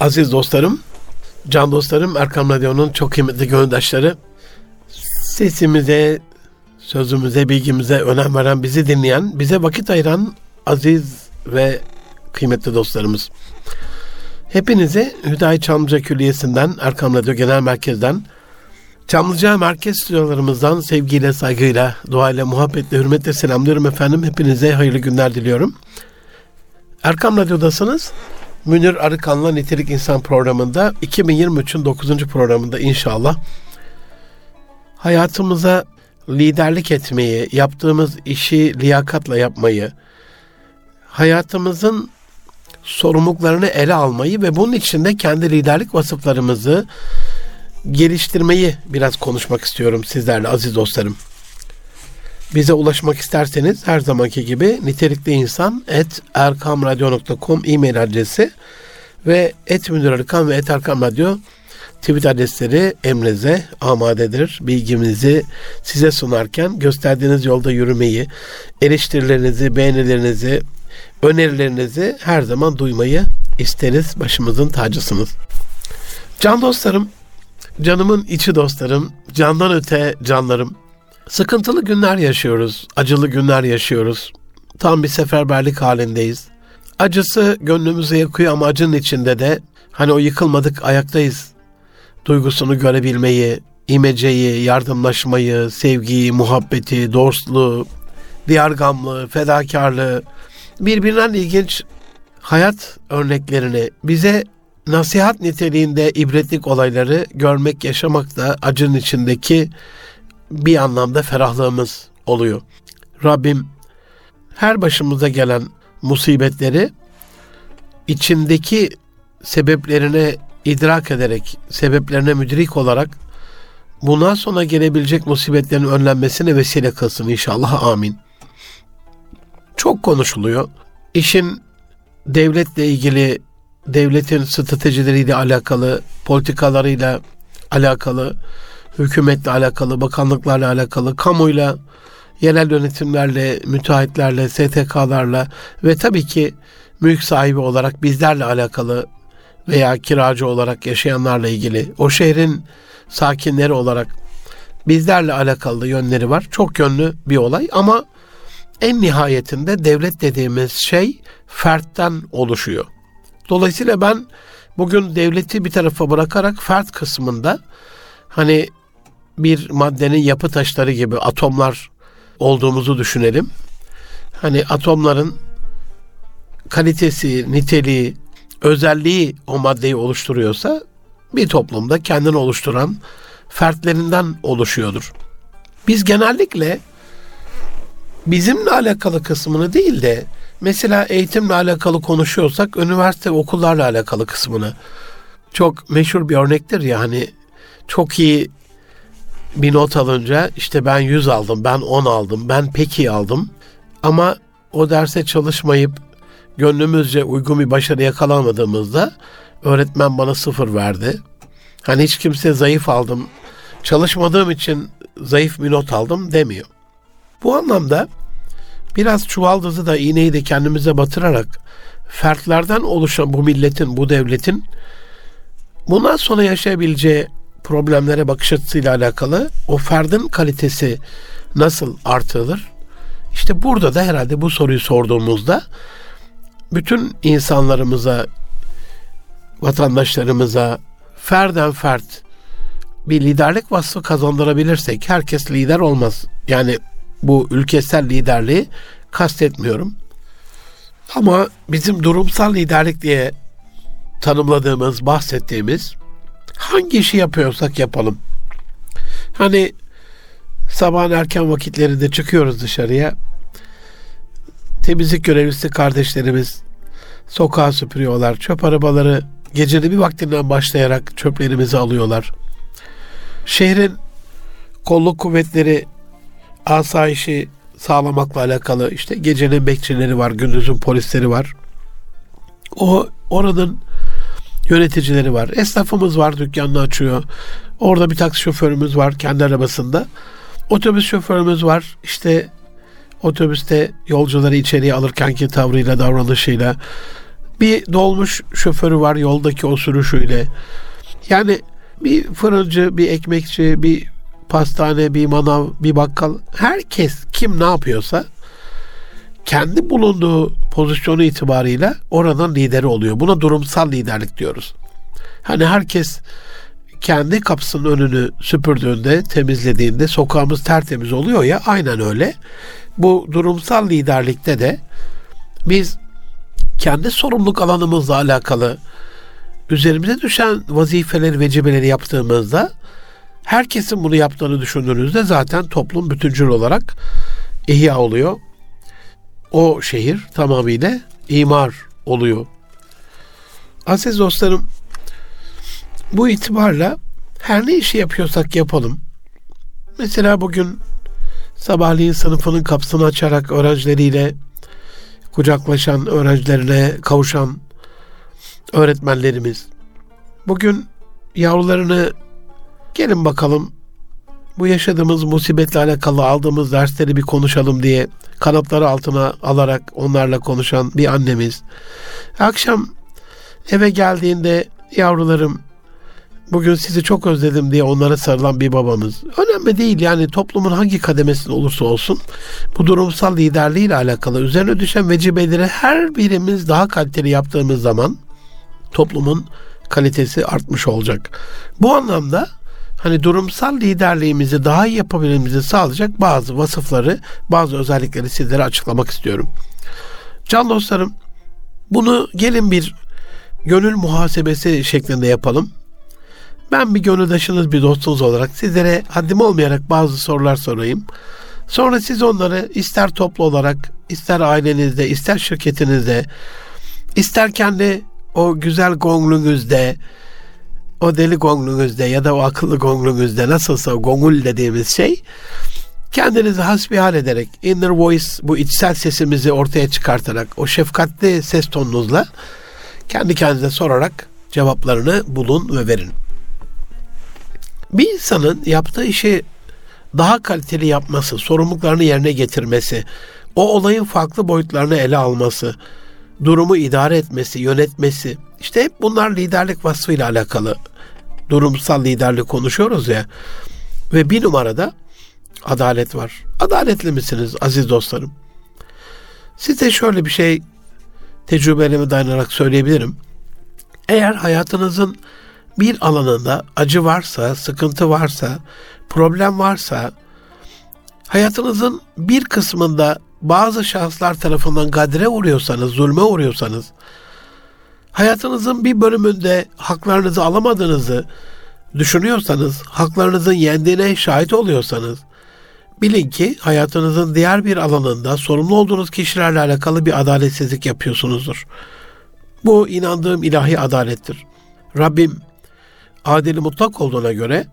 Aziz dostlarım, can dostlarım, Erkam Radyo'nun çok kıymetli gönüldaşları, sesimize, sözümüze, bilgimize önem veren, bizi dinleyen, bize vakit ayıran aziz ve kıymetli dostlarımız. Hepinize Hüdayi Çamlıca Külliyesi'nden, Erkam Radyo Genel Merkez'den, Çamlıca Merkez stüdyolarımızdan sevgiyle, saygıyla, duayla, muhabbetle, hürmetle selamlıyorum efendim. Hepinize hayırlı günler diliyorum. Erkam Radyo'dasınız. Münir Arıkan'la Nitelik İnsan programında 2023'ün 9. programında inşallah hayatımıza liderlik etmeyi, yaptığımız işi liyakatla yapmayı, hayatımızın sorumluluklarını ele almayı ve bunun içinde kendi liderlik vasıflarımızı geliştirmeyi biraz konuşmak istiyorum sizlerle aziz dostlarım. Bize ulaşmak isterseniz her zamanki gibi nitelikli insan et erkamradyo.com e-mail adresi ve et Münir Arıkan ve et Erkam Radyo tweet adresleri emrinize amadedir. Bilgimizi size sunarken gösterdiğiniz yolda yürümeyi, eleştirilerinizi, beğenilerinizi, önerilerinizi her zaman duymayı isteriz. Başımızın tacısınız. Can dostlarım, canımın içi dostlarım, candan öte canlarım. Sıkıntılı günler yaşıyoruz, acılı günler yaşıyoruz. Tam bir seferberlik halindeyiz. Acısı gönlümüze yakıyor ama acının içinde de hani o yıkılmadık ayaktayız duygusunu görebilmeyi, imeceyi, yardımlaşmayı, sevgiyi, muhabbeti, dostluğu, diyargamlığı, fedakarlığı, birbirinden ilginç hayat örneklerini bize nasihat niteliğinde ibretlik olayları görmek, yaşamak da acının içindeki bir anlamda ferahlığımız oluyor. Rabbim her başımıza gelen musibetleri içindeki sebeplerine idrak ederek, sebeplerine müdrik olarak bundan sonra gelebilecek musibetlerin önlenmesine vesile kılsın inşallah. Amin. Çok konuşuluyor. İşin devletle ilgili, devletin stratejileriyle alakalı, politikalarıyla alakalı, hükümetle alakalı, bakanlıklarla alakalı, kamuyla, yerel yönetimlerle, müteahhitlerle, STK'larla ve tabii ki mülk sahibi olarak bizlerle alakalı veya kiracı olarak yaşayanlarla ilgili, o şehrin sakinleri olarak bizlerle alakalı yönleri var. Çok yönlü bir olay ama en nihayetinde devlet dediğimiz şey fertten oluşuyor. Dolayısıyla ben bugün devleti bir tarafa bırakarak fert kısmında hani bir maddenin yapı taşları gibi atomlar olduğumuzu düşünelim. Hani atomların kalitesi, niteliği, özelliği o maddeyi oluşturuyorsa bir toplumda kendini oluşturan fertlerinden oluşuyordur. Biz genellikle bizimle alakalı kısmını değil de mesela eğitimle alakalı konuşuyorsak üniversite okullarla alakalı kısmını çok meşhur bir örnektir ya hani çok iyi bir not alınca işte ben 100 aldım, ben 10 aldım, ben peki aldım ama o derse çalışmayıp gönlümüzce uygun bir başarı yakalamadığımızda öğretmen bana sıfır verdi. Hani hiç kimse zayıf aldım, çalışmadığım için zayıf bir not aldım demiyor. Bu anlamda biraz çuvaldızı da iğneyi de kendimize batırarak fertlerden oluşan bu milletin, bu devletin bundan sonra yaşayabileceği problemlere bakış açısıyla alakalı o ferdin kalitesi nasıl artırılır? İşte burada da herhalde bu soruyu sorduğumuzda bütün insanlarımıza, vatandaşlarımıza ferden fert bir liderlik vasfı kazandırabilirsek herkes lider olmaz. Yani bu ülkesel liderliği kastetmiyorum. Ama bizim durumsal liderlik diye tanımladığımız, bahsettiğimiz hangi işi yapıyorsak yapalım. Hani sabahın erken vakitlerinde çıkıyoruz dışarıya temizlik görevlisi kardeşlerimiz sokağa süpürüyorlar. Çöp arabaları gecenin bir vaktinden başlayarak çöplerimizi alıyorlar. Şehrin kolluk kuvvetleri asayişi sağlamakla alakalı işte gecenin bekçileri var, gündüzün polisleri var. O oranın yöneticileri var. Esnafımız var, dükkanını açıyor. Orada bir taksi şoförümüz var kendi arabasında. Otobüs şoförümüz var. İşte otobüste yolcuları içeriye alırkenki tavrıyla, davranışıyla Bir dolmuş şoförü var yoldaki o sürüşüyle. Yani bir fırıncı, bir ekmekçi, bir pastane, bir manav, bir bakkal herkes kim ne yapıyorsa kendi bulunduğu pozisyonu itibarıyla oranın lideri oluyor. Buna durumsal liderlik diyoruz. Hani herkes kendi kapısının önünü süpürdüğünde, temizlediğinde sokağımız tertemiz oluyor ya aynen öyle. Bu durumsal liderlikte de biz kendi sorumluluk alanımızla alakalı üzerimize düşen vazifeleri, vecibeleri yaptığımızda herkesin bunu yaptığını düşündüğünüzde zaten toplum bütüncül olarak ihya oluyor. O şehir tamamıyla imar oluyor. Aziz dostlarım bu itibarla her ne işi yapıyorsak yapalım. Mesela bugün sabahleyin sınıfının kapısını açarak öğrencileriyle kucaklaşan, öğrencilerine kavuşan öğretmenlerimiz. Bugün yavrularını gelin bakalım bu yaşadığımız musibetle alakalı aldığımız dersleri bir konuşalım diye kanatları altına alarak onlarla konuşan bir annemiz. Akşam eve geldiğinde yavrularım bugün sizi çok özledim diye onlara sarılan bir babamız. Önemli değil yani toplumun hangi kademesinde olursa olsun bu durumsal liderliğiyle alakalı üzerine düşen vecibeleri her birimiz daha kaliteli yaptığımız zaman toplumun kalitesi artmış olacak. Bu anlamda hani durumsal liderliğimizi daha iyi yapabilmemizi sağlayacak bazı vasıfları, bazı özellikleri sizlere açıklamak istiyorum. Can dostlarım, bunu gelin bir gönül muhasebesi şeklinde yapalım. Ben bir gönüldaşınız, bir dostunuz olarak sizlere haddim olmayarak bazı sorular sorayım. Sonra siz onları ister toplu olarak, ister ailenizde, ister şirketinizde, ister kendi o güzel gonglunuzda, o deli gonglunuzda ya da o akıllı gonglunuzda nasılsa gongul dediğimiz şey kendinizi hasbihal ederek inner voice bu içsel sesimizi ortaya çıkartarak o şefkatli ses tonunuzla kendi kendinize sorarak cevaplarını bulun ve verin. Bir insanın yaptığı işi daha kaliteli yapması, sorumluluklarını yerine getirmesi, o olayın farklı boyutlarını ele alması, durumu idare etmesi, yönetmesi. İşte hep bunlar liderlik vasfıyla alakalı. Durumsal liderlik konuşuyoruz ya. Ve bir numarada adalet var. Adaletli misiniz aziz dostlarım? Size şöyle bir şey tecrübelerime dayanarak söyleyebilirim. Eğer hayatınızın bir alanında acı varsa, sıkıntı varsa, problem varsa, hayatınızın bir kısmında bazı şahıslar tarafından gadre uğruyorsanız, zulme uğruyorsanız, hayatınızın bir bölümünde haklarınızı alamadığınızı düşünüyorsanız, haklarınızın yendiğine şahit oluyorsanız, bilin ki hayatınızın diğer bir alanında sorumlu olduğunuz kişilerle alakalı bir adaletsizlik yapıyorsunuzdur. Bu inandığım ilahi adalettir. Rabbim adeli mutlak olduğuna göre,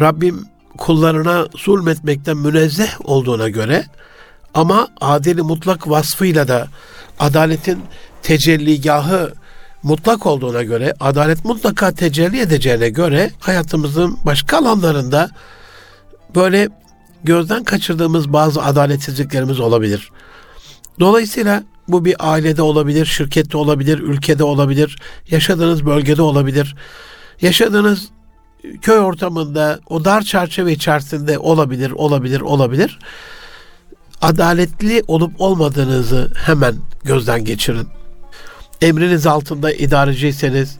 Rabbim kullarına zulmetmekten münezzeh olduğuna göre ama adeli mutlak vasfıyla da adaletin tecelligahı mutlak olduğuna göre, adalet mutlaka tecelli edeceğine göre hayatımızın başka alanlarında böyle gözden kaçırdığımız bazı adaletsizliklerimiz olabilir. Dolayısıyla bu bir ailede olabilir, şirkette olabilir, ülkede olabilir, yaşadığınız bölgede olabilir. Yaşadığınız köy ortamında, o dar çerçeve içerisinde olabilir, olabilir, olabilir adaletli olup olmadığınızı hemen gözden geçirin. Emriniz altında idareciyseniz,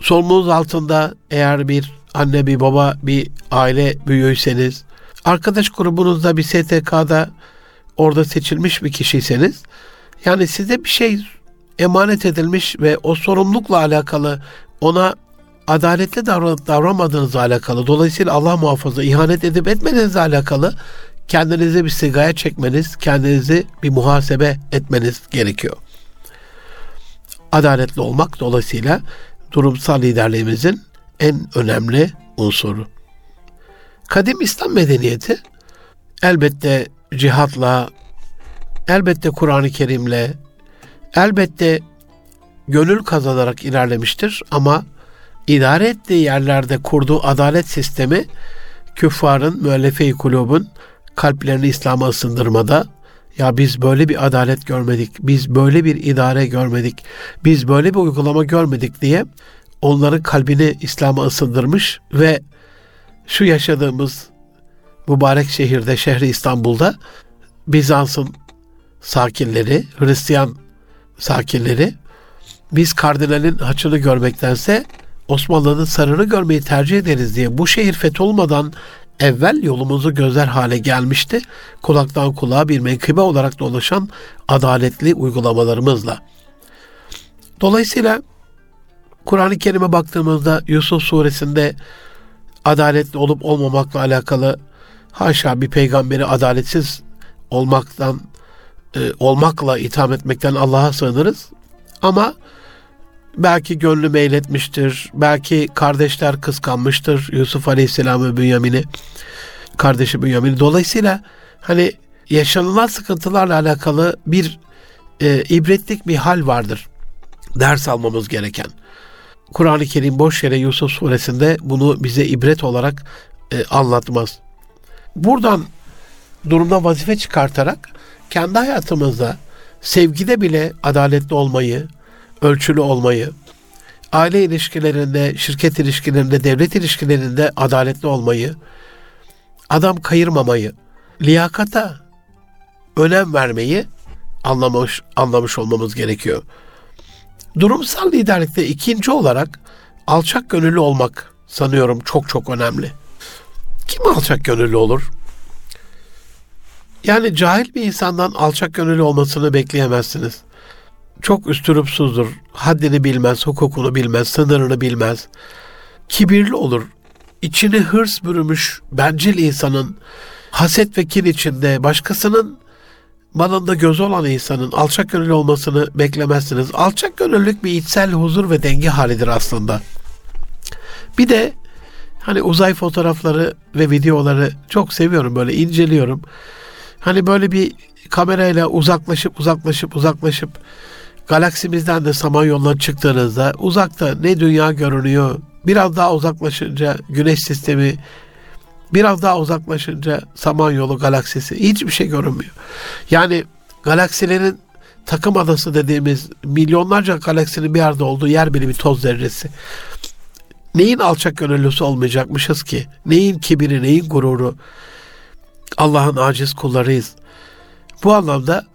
sorumluluğunuz altında eğer bir anne, bir baba, bir aile büyüğüyseniz, arkadaş grubunuzda bir STK'da orada seçilmiş bir kişiyseniz, yani size bir şey emanet edilmiş ve o sorumlulukla alakalı ona adaletli davranıp davranmadığınızla alakalı, dolayısıyla Allah muhafaza ihanet edip etmediğinizle alakalı kendinizi bir sigaya çekmeniz, kendinizi bir muhasebe etmeniz gerekiyor. Adaletli olmak dolayısıyla durumsal liderliğimizin en önemli unsuru. Kadim İslam medeniyeti elbette cihatla, elbette Kur'an-ı Kerim'le, elbette gönül kazanarak ilerlemiştir ama idare ettiği yerlerde kurduğu adalet sistemi küffarın, müellefe-i kulubun kalplerini İslam'a ısındırmada, Ya biz böyle bir adalet görmedik, biz böyle bir idare görmedik, biz böyle bir uygulama görmedik diye onların kalbini İslam'a ısındırmış ve şu yaşadığımız mübarek şehirde, şehri İstanbul'da Bizans'ın sakinleri, Hristiyan sakinleri biz kardinalin haçını görmektense Osmanlı'nın sarını görmeyi tercih ederiz diye bu şehir fetholmadan evvel yolumuzu gözler hale gelmişti. Kulaktan kulağa bir menkıbe olarak dolaşan adaletli uygulamalarımızla. Dolayısıyla Kur'an-ı Kerim'e baktığımızda Yusuf suresinde adaletli olup olmamakla alakalı haşa bir peygamberi adaletsiz olmaktan e, olmakla itham etmekten Allah'a sığınırız. Ama belki gönlü meyletmiştir, belki kardeşler kıskanmıştır Yusuf Aleyhisselam'ı Bünyamin'i, kardeşi Bünyamin'i. Dolayısıyla hani yaşanılan sıkıntılarla alakalı bir e, ibretlik bir hal vardır. Ders almamız gereken. Kur'an-ı Kerim boş yere Yusuf suresinde bunu bize ibret olarak e, anlatmaz. Buradan durumda vazife çıkartarak kendi hayatımızda sevgide bile adaletli olmayı, ölçülü olmayı, aile ilişkilerinde, şirket ilişkilerinde, devlet ilişkilerinde adaletli olmayı, adam kayırmamayı, liyakata önem vermeyi anlamış, anlamış olmamız gerekiyor. Durumsal liderlikte ikinci olarak alçak gönüllü olmak sanıyorum çok çok önemli. Kim alçak gönüllü olur? Yani cahil bir insandan alçak gönüllü olmasını bekleyemezsiniz. Çok üstürupsuzdur, haddini bilmez, hukukunu bilmez, sınırını bilmez. Kibirli olur, içini hırs bürümüş bencil insanın, haset ve kin içinde başkasının malında göz olan insanın alçak gönüllü olmasını beklemezsiniz. Alçak gönüllülük bir içsel huzur ve denge halidir aslında. Bir de hani uzay fotoğrafları ve videoları çok seviyorum böyle inceliyorum. Hani böyle bir kamerayla uzaklaşıp uzaklaşıp uzaklaşıp galaksimizden de Samanyolu'na çıktığınızda uzakta ne dünya görünüyor. Biraz daha uzaklaşınca güneş sistemi, biraz daha uzaklaşınca Samanyolu galaksisi hiçbir şey görünmüyor. Yani galaksilerin takım adası dediğimiz milyonlarca galaksinin bir arada olduğu yer bile bir toz zerresi. Neyin alçak gönüllüsü olmayacakmışız ki? Neyin kibiri, neyin gururu? Allah'ın aciz kullarıyız. Bu anlamda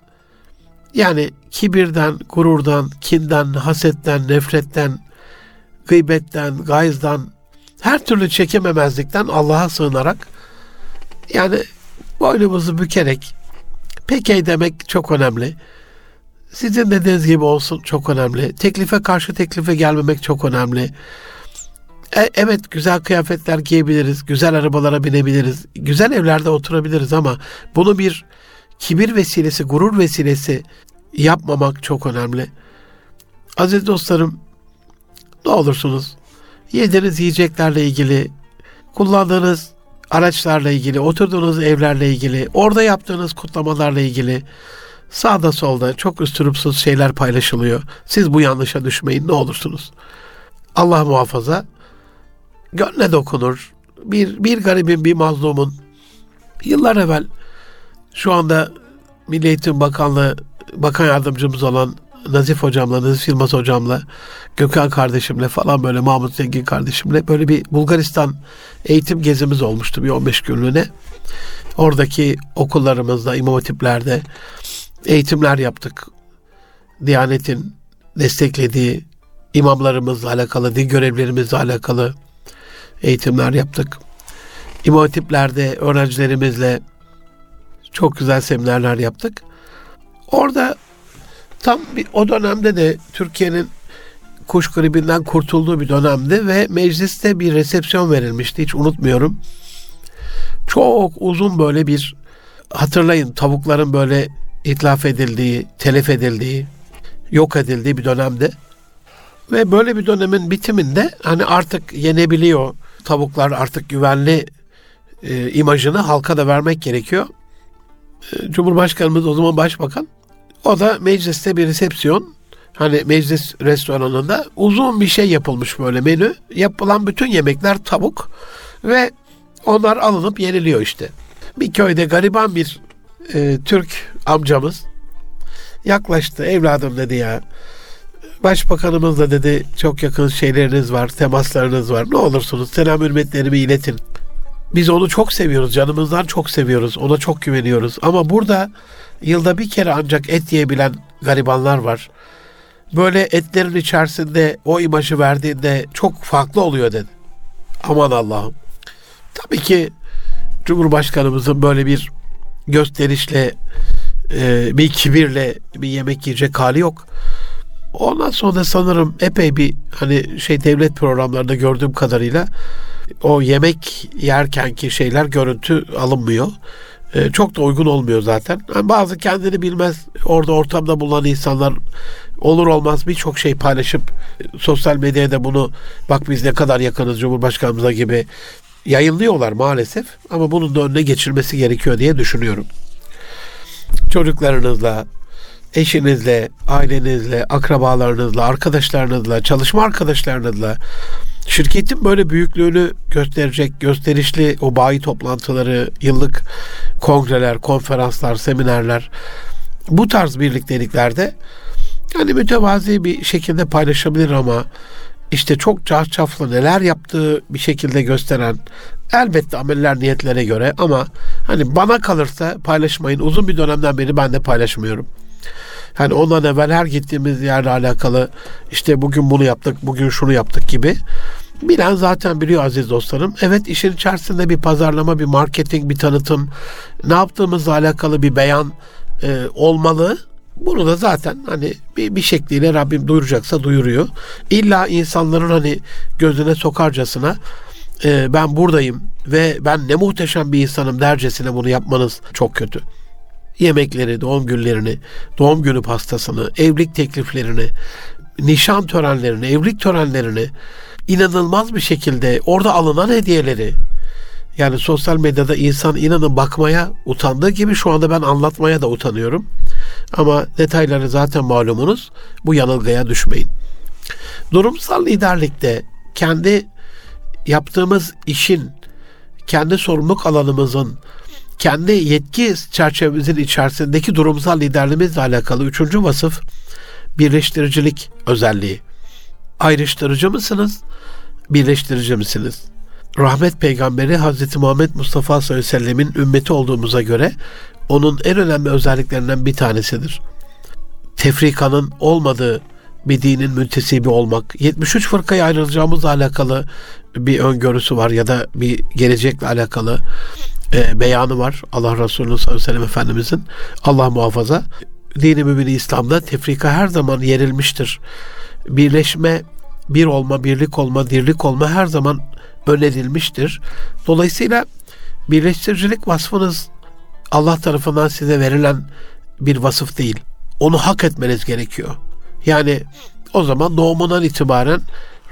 yani kibirden, gururdan, kinden, hasetten, nefretten, gıybetten, gayızdan, her türlü çekememezlikten Allah'a sığınarak yani boynumuzu bükerek peki demek çok önemli. Sizin dediğiniz gibi olsun çok önemli. Teklife karşı teklife gelmemek çok önemli. E, evet güzel kıyafetler giyebiliriz, güzel arabalara binebiliriz, güzel evlerde oturabiliriz ama bunu bir kibir vesilesi, gurur vesilesi yapmamak çok önemli. Aziz dostlarım, ne olursunuz yediğiniz yiyeceklerle ilgili, kullandığınız araçlarla ilgili, oturduğunuz evlerle ilgili, orada yaptığınız kutlamalarla ilgili sağda solda çok üstürupsuz şeyler paylaşılıyor. Siz bu yanlışa düşmeyin ne olursunuz. Allah muhafaza gönle dokunur. Bir, bir garibin, bir mazlumun yıllar evvel şu anda Milli Eğitim Bakanlığı Bakan Yardımcımız olan Nazif hocamla, Nazif Yılmaz hocamla, Gökhan kardeşimle falan böyle Mahmut Zengin kardeşimle böyle bir Bulgaristan eğitim gezimiz olmuştu bir 15 günlüğüne. Oradaki okullarımızda, imam hatiplerde eğitimler yaptık. Diyanet'in desteklediği imamlarımızla alakalı, din görevlerimizle alakalı eğitimler yaptık. İmam hatiplerde öğrencilerimizle çok güzel seminerler yaptık. Orada tam bir, o dönemde de Türkiye'nin kuş gribinden kurtulduğu bir dönemdi ve mecliste bir resepsiyon verilmişti. Hiç unutmuyorum. Çok uzun böyle bir hatırlayın tavukların böyle itlaf edildiği, telef edildiği, yok edildiği bir dönemde. Ve böyle bir dönemin bitiminde hani artık yenebiliyor tavuklar artık güvenli e, imajını halka da vermek gerekiyor. Cumhurbaşkanımız o zaman başbakan. O da mecliste bir resepsiyon hani meclis restoranında uzun bir şey yapılmış böyle menü. Yapılan bütün yemekler tavuk ve onlar alınıp yeniliyor işte. Bir köyde gariban bir e, Türk amcamız yaklaştı. Evladım dedi ya. Başbakanımızla dedi çok yakın şeyleriniz var, temaslarınız var. Ne olursunuz selam hürmetlerimi iletin. Biz onu çok seviyoruz, canımızdan çok seviyoruz, ona çok güveniyoruz. Ama burada yılda bir kere ancak et yiyebilen garibanlar var. Böyle etlerin içerisinde o imajı verdiğinde çok farklı oluyor dedi. Aman Allah'ım. Tabii ki Cumhurbaşkanımızın böyle bir gösterişle, e, bir kibirle bir yemek yiyecek hali yok. Ondan sonra sanırım epey bir hani şey devlet programlarında gördüğüm kadarıyla o yemek yerkenki şeyler görüntü alınmıyor. Ee, çok da uygun olmuyor zaten. Yani bazı kendini bilmez orada ortamda bulunan insanlar olur olmaz birçok şey paylaşıp sosyal medyada bunu bak biz ne kadar yakınız Cumhurbaşkanımıza gibi yayınlıyorlar maalesef. Ama bunun da önüne geçilmesi gerekiyor diye düşünüyorum. Çocuklarınızla, eşinizle, ailenizle, akrabalarınızla, arkadaşlarınızla, çalışma arkadaşlarınızla şirketin böyle büyüklüğünü gösterecek gösterişli o bayi toplantıları, yıllık kongreler, konferanslar, seminerler bu tarz birlikteliklerde yani mütevazi bir şekilde paylaşabilir ama işte çok çarşaflı neler yaptığı bir şekilde gösteren elbette ameller niyetlere göre ama hani bana kalırsa paylaşmayın. Uzun bir dönemden beri ben de paylaşmıyorum. Hani ondan evvel her gittiğimiz yerle alakalı işte bugün bunu yaptık, bugün şunu yaptık gibi. Bilen zaten biliyor aziz dostlarım. Evet işin içerisinde bir pazarlama, bir marketing, bir tanıtım, ne yaptığımızla alakalı bir beyan e, olmalı. Bunu da zaten hani bir, bir şekliyle Rabbim duyuracaksa duyuruyor. İlla insanların hani gözüne sokarcasına e, ben buradayım ve ben ne muhteşem bir insanım dercesine bunu yapmanız çok kötü yemekleri, doğum günlerini, doğum günü pastasını, evlilik tekliflerini, nişan törenlerini, evlilik törenlerini inanılmaz bir şekilde orada alınan hediyeleri yani sosyal medyada insan inanın bakmaya utandığı gibi şu anda ben anlatmaya da utanıyorum. Ama detayları zaten malumunuz. Bu yanılgıya düşmeyin. Durumsal liderlikte kendi yaptığımız işin, kendi sorumluluk alanımızın kendi yetki çerçevemizin içerisindeki durumsal liderliğimizle alakalı üçüncü vasıf birleştiricilik özelliği. Ayrıştırıcı mısınız? Birleştirici misiniz? Rahmet peygamberi Hazreti Muhammed Mustafa sallallahu aleyhi ve sellemin ümmeti olduğumuza göre onun en önemli özelliklerinden bir tanesidir. Tefrikanın olmadığı bir dinin müntesibi olmak, 73 fırkaya ayrılacağımızla alakalı bir öngörüsü var ya da bir gelecekle alakalı e, beyanı var. Allah Resulü sallallahu aleyhi ve sellem Efendimizin Allah muhafaza dini mübini İslam'da tefrika her zaman yerilmiştir. Birleşme, bir olma, birlik olma, dirlik olma her zaman önerilmiştir. Dolayısıyla birleştiricilik vasfınız Allah tarafından size verilen bir vasıf değil. Onu hak etmeniz gerekiyor. Yani o zaman doğumundan itibaren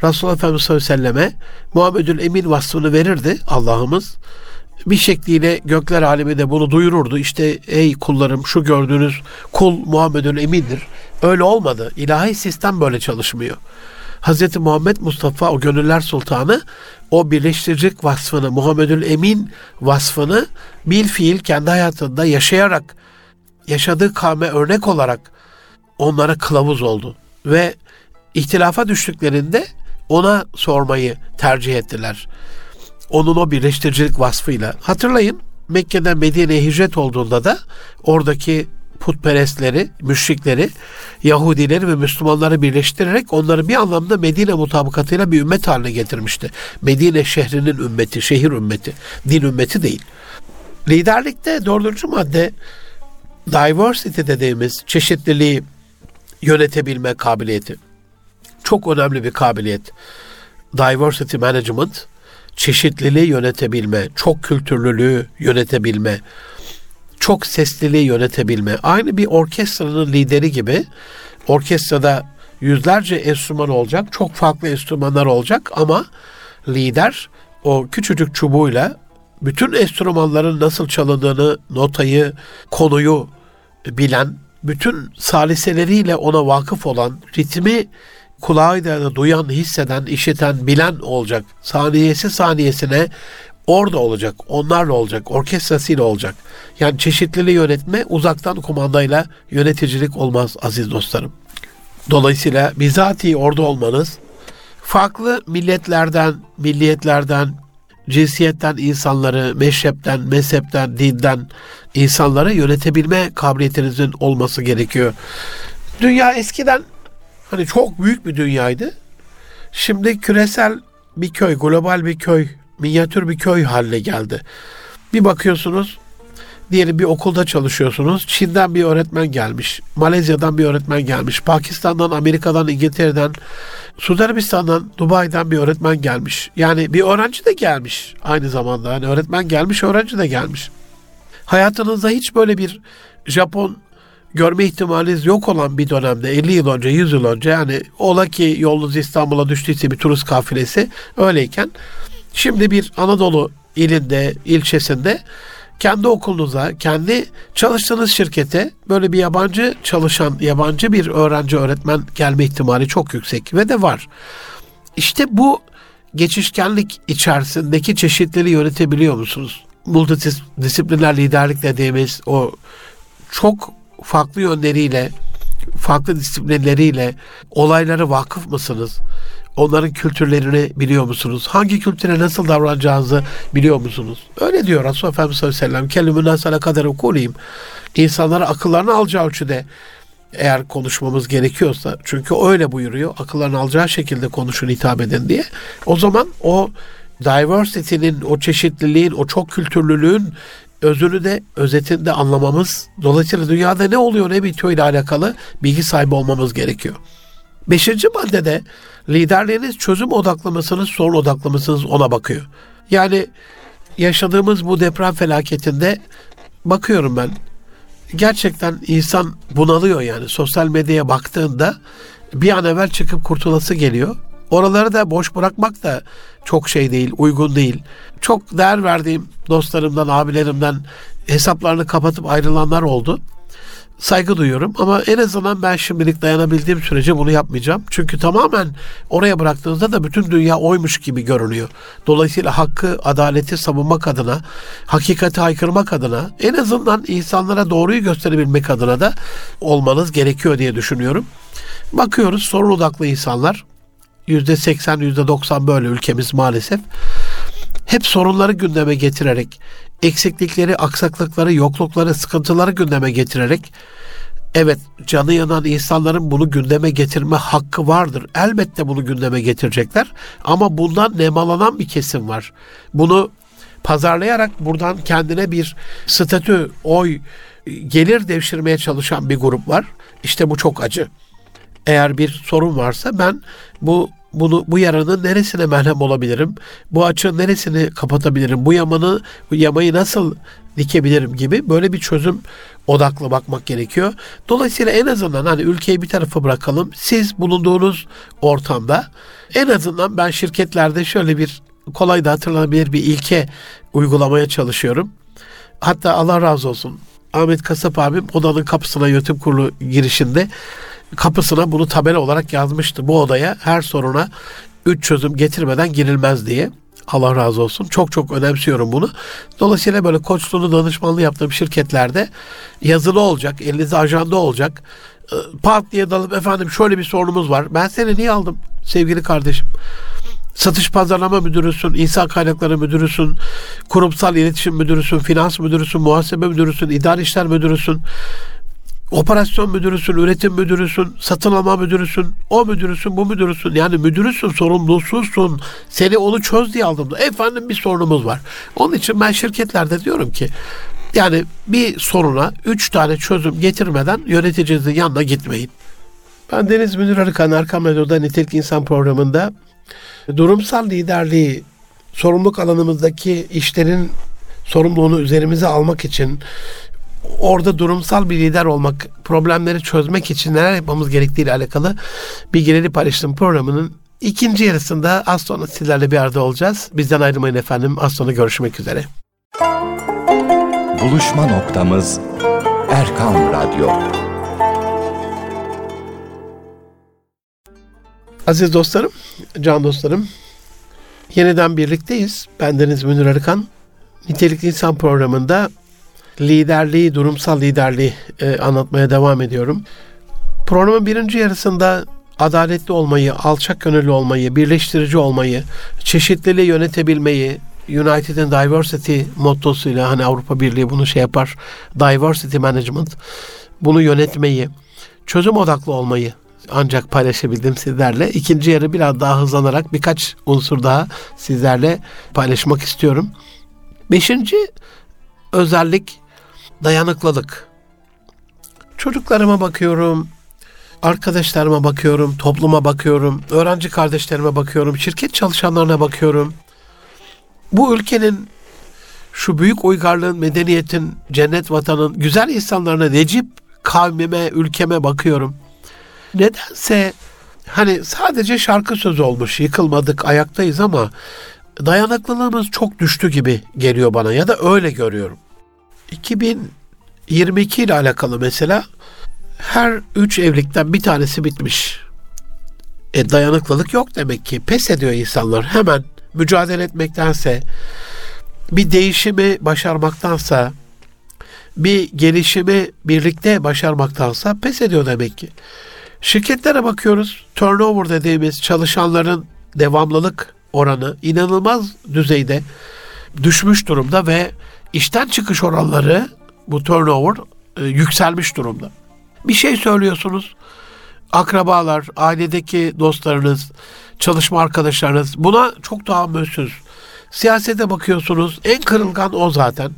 Resulullah Efendimiz sallallahu aleyhi ve selleme Muhammedül Emin vasfını verirdi Allah'ımız bir şekliyle gökler alemi de bunu duyururdu. İşte ey kullarım şu gördüğünüz kul Muhammed'ün emindir. Öyle olmadı. İlahi sistem böyle çalışmıyor. Hz. Muhammed Mustafa o gönüller sultanı o birleştirecek vasfını, Muhammedül Emin vasfını bil fiil kendi hayatında yaşayarak, yaşadığı kavme örnek olarak onlara kılavuz oldu. Ve ihtilafa düştüklerinde ona sormayı tercih ettiler onun o birleştiricilik vasfıyla. Hatırlayın Mekke'den Medine'ye hicret olduğunda da oradaki putperestleri, müşrikleri, Yahudileri ve Müslümanları birleştirerek onları bir anlamda Medine mutabakatıyla bir ümmet haline getirmişti. Medine şehrinin ümmeti, şehir ümmeti, din ümmeti değil. Liderlikte dördüncü madde diversity dediğimiz çeşitliliği yönetebilme kabiliyeti. Çok önemli bir kabiliyet. Diversity management çeşitliliği yönetebilme, çok kültürlülüğü yönetebilme, çok sesliliği yönetebilme. Aynı bir orkestranın lideri gibi orkestrada yüzlerce enstrüman olacak, çok farklı enstrümanlar olacak ama lider o küçücük çubuğuyla bütün enstrümanların nasıl çalındığını, notayı, konuyu bilen, bütün saliseleriyle ona vakıf olan, ritmi kulağıyla da duyan, hisseden, işiten, bilen olacak. Saniyesi saniyesine orada olacak, onlarla olacak, orkestrasıyla olacak. Yani çeşitliliği yönetme uzaktan kumandayla yöneticilik olmaz aziz dostlarım. Dolayısıyla bizatihi orada olmanız farklı milletlerden, milliyetlerden, cinsiyetten insanları, meşrepten, mezhepten, dinden insanları yönetebilme kabiliyetinizin olması gerekiyor. Dünya eskiden hani çok büyük bir dünyaydı. Şimdi küresel bir köy, global bir köy, minyatür bir köy haline geldi. Bir bakıyorsunuz Diyelim bir okulda çalışıyorsunuz. Çin'den bir öğretmen gelmiş. Malezya'dan bir öğretmen gelmiş. Pakistan'dan, Amerika'dan, İngiltere'den, Suudi Arabistan'dan, Dubai'den bir öğretmen gelmiş. Yani bir öğrenci de gelmiş aynı zamanda. Yani öğretmen gelmiş, öğrenci de gelmiş. Hayatınızda hiç böyle bir Japon görme ihtimaliniz yok olan bir dönemde 50 yıl önce 100 yıl önce yani ola ki yolunuz İstanbul'a düştüyse bir turist kafilesi öyleyken şimdi bir Anadolu ilinde ilçesinde kendi okulunuza, kendi çalıştığınız şirkete böyle bir yabancı çalışan, yabancı bir öğrenci öğretmen gelme ihtimali çok yüksek ve de var. İşte bu geçişkenlik içerisindeki çeşitleri yönetebiliyor musunuz? Multidisipliner liderlik dediğimiz o çok farklı yönleriyle, farklı disiplinleriyle olaylara vakıf mısınız? Onların kültürlerini biliyor musunuz? Hangi kültüre nasıl davranacağınızı biliyor musunuz? Öyle diyor Resulullah Efendimiz sallallahu aleyhi ve sellem. Kelimünden sana kadar okuleyim. İnsanlara akıllarını alacağı ölçüde eğer konuşmamız gerekiyorsa çünkü öyle buyuruyor akıllarını alacağı şekilde konuşun hitap edin diye o zaman o diversity'nin o çeşitliliğin o çok kültürlülüğün özünü de özetinde anlamamız dolayısıyla dünyada ne oluyor ne bitiyor ile alakalı bilgi sahibi olmamız gerekiyor. Beşinci maddede liderliğiniz çözüm odaklı mısınız, sorun odaklı mısınız ona bakıyor. Yani yaşadığımız bu deprem felaketinde bakıyorum ben. Gerçekten insan bunalıyor yani. Sosyal medyaya baktığında bir an evvel çıkıp kurtulası geliyor. Oraları da boş bırakmak da çok şey değil, uygun değil. Çok değer verdiğim dostlarımdan, abilerimden hesaplarını kapatıp ayrılanlar oldu saygı duyuyorum ama en azından ben şimdilik dayanabildiğim sürece bunu yapmayacağım. Çünkü tamamen oraya bıraktığınızda da bütün dünya oymuş gibi görünüyor. Dolayısıyla hakkı, adaleti savunmak adına, hakikati haykırmak adına, en azından insanlara doğruyu gösterebilmek adına da olmanız gerekiyor diye düşünüyorum. Bakıyoruz sorun odaklı insanlar, yüzde seksen, yüzde doksan böyle ülkemiz maalesef. Hep sorunları gündeme getirerek, eksiklikleri, aksaklıkları, yoklukları, sıkıntıları gündeme getirerek evet canı yanan insanların bunu gündeme getirme hakkı vardır. Elbette bunu gündeme getirecekler ama bundan nemalanan bir kesim var. Bunu pazarlayarak buradan kendine bir statü, oy, gelir devşirmeye çalışan bir grup var. İşte bu çok acı. Eğer bir sorun varsa ben bu bunu bu yaranın neresine merhem olabilirim? Bu açığın neresini kapatabilirim? Bu yamanı bu yamayı nasıl dikebilirim gibi böyle bir çözüm odaklı bakmak gerekiyor. Dolayısıyla en azından hani ülkeyi bir tarafa bırakalım. Siz bulunduğunuz ortamda en azından ben şirketlerde şöyle bir kolay da hatırlanabilir bir ilke uygulamaya çalışıyorum. Hatta Allah razı olsun Ahmet Kasap abim odanın kapısına yönetim kurulu girişinde kapısına bunu tabela olarak yazmıştı. Bu odaya her soruna üç çözüm getirmeden girilmez diye. Allah razı olsun. Çok çok önemsiyorum bunu. Dolayısıyla böyle koçluğunu danışmanlığı yaptığım şirketlerde yazılı olacak, elinizde ajanda olacak. Ee, pat diye dalıp efendim şöyle bir sorunumuz var. Ben seni niye aldım sevgili kardeşim? Satış pazarlama müdürüsün, insan kaynakları müdürüsün, kurumsal iletişim müdürüsün, finans müdürüsün, muhasebe müdürüsün, idari işler müdürüsün operasyon müdürüsün, üretim müdürüsün, satın alma müdürüsün, o müdürüsün, bu müdürüsün. Yani müdürüsün, sorumlususun. Seni onu çöz diye aldım. Efendim bir sorunumuz var. Onun için ben şirketlerde diyorum ki yani bir soruna üç tane çözüm getirmeden yöneticinizin yanına gitmeyin. Ben Deniz Münir Arıkan Erkam Radyo'da Nitelik İnsan programında durumsal liderliği sorumluluk alanımızdaki işlerin sorumluluğunu üzerimize almak için orada durumsal bir lider olmak, problemleri çözmek için neler yapmamız gerektiği ile alakalı bilgileri paylaştığım programının ikinci yarısında az sonra sizlerle bir arada olacağız. Bizden ayrılmayın efendim. Az sonra görüşmek üzere. Buluşma noktamız Erkan Radyo. Aziz dostlarım, can dostlarım, Yeniden birlikteyiz. Bendeniz Münir Arıkan. Nitelikli İnsan programında liderliği, durumsal liderliği e, anlatmaya devam ediyorum. Programın birinci yarısında adaletli olmayı, alçak gönüllü olmayı, birleştirici olmayı, çeşitliliği yönetebilmeyi, United'in diversity mottosuyla hani Avrupa Birliği bunu şey yapar. Diversity management. Bunu yönetmeyi, çözüm odaklı olmayı ancak paylaşabildim sizlerle. İkinci yarı biraz daha hızlanarak birkaç unsur daha sizlerle paylaşmak istiyorum. Beşinci özellik dayanıklılık. Çocuklarıma bakıyorum, arkadaşlarıma bakıyorum, topluma bakıyorum, öğrenci kardeşlerime bakıyorum, şirket çalışanlarına bakıyorum. Bu ülkenin şu büyük uygarlığın, medeniyetin, cennet vatanın güzel insanlarına Necip kavmime, ülkeme bakıyorum. Nedense hani sadece şarkı sözü olmuş, yıkılmadık, ayaktayız ama dayanıklılığımız çok düştü gibi geliyor bana ya da öyle görüyorum. 2022 ile alakalı mesela her üç evlilikten bir tanesi bitmiş. E dayanıklılık yok demek ki. Pes ediyor insanlar. Hemen mücadele etmektense, bir değişimi başarmaktansa, bir gelişimi birlikte başarmaktansa pes ediyor demek ki. Şirketlere bakıyoruz. Turnover dediğimiz çalışanların devamlılık oranı inanılmaz düzeyde düşmüş durumda ve işten çıkış oranları bu turnover e, yükselmiş durumda. Bir şey söylüyorsunuz. Akrabalar, ailedeki dostlarınız, çalışma arkadaşlarınız buna çok tahammülsüz. Siyasete bakıyorsunuz. En kırılgan o zaten.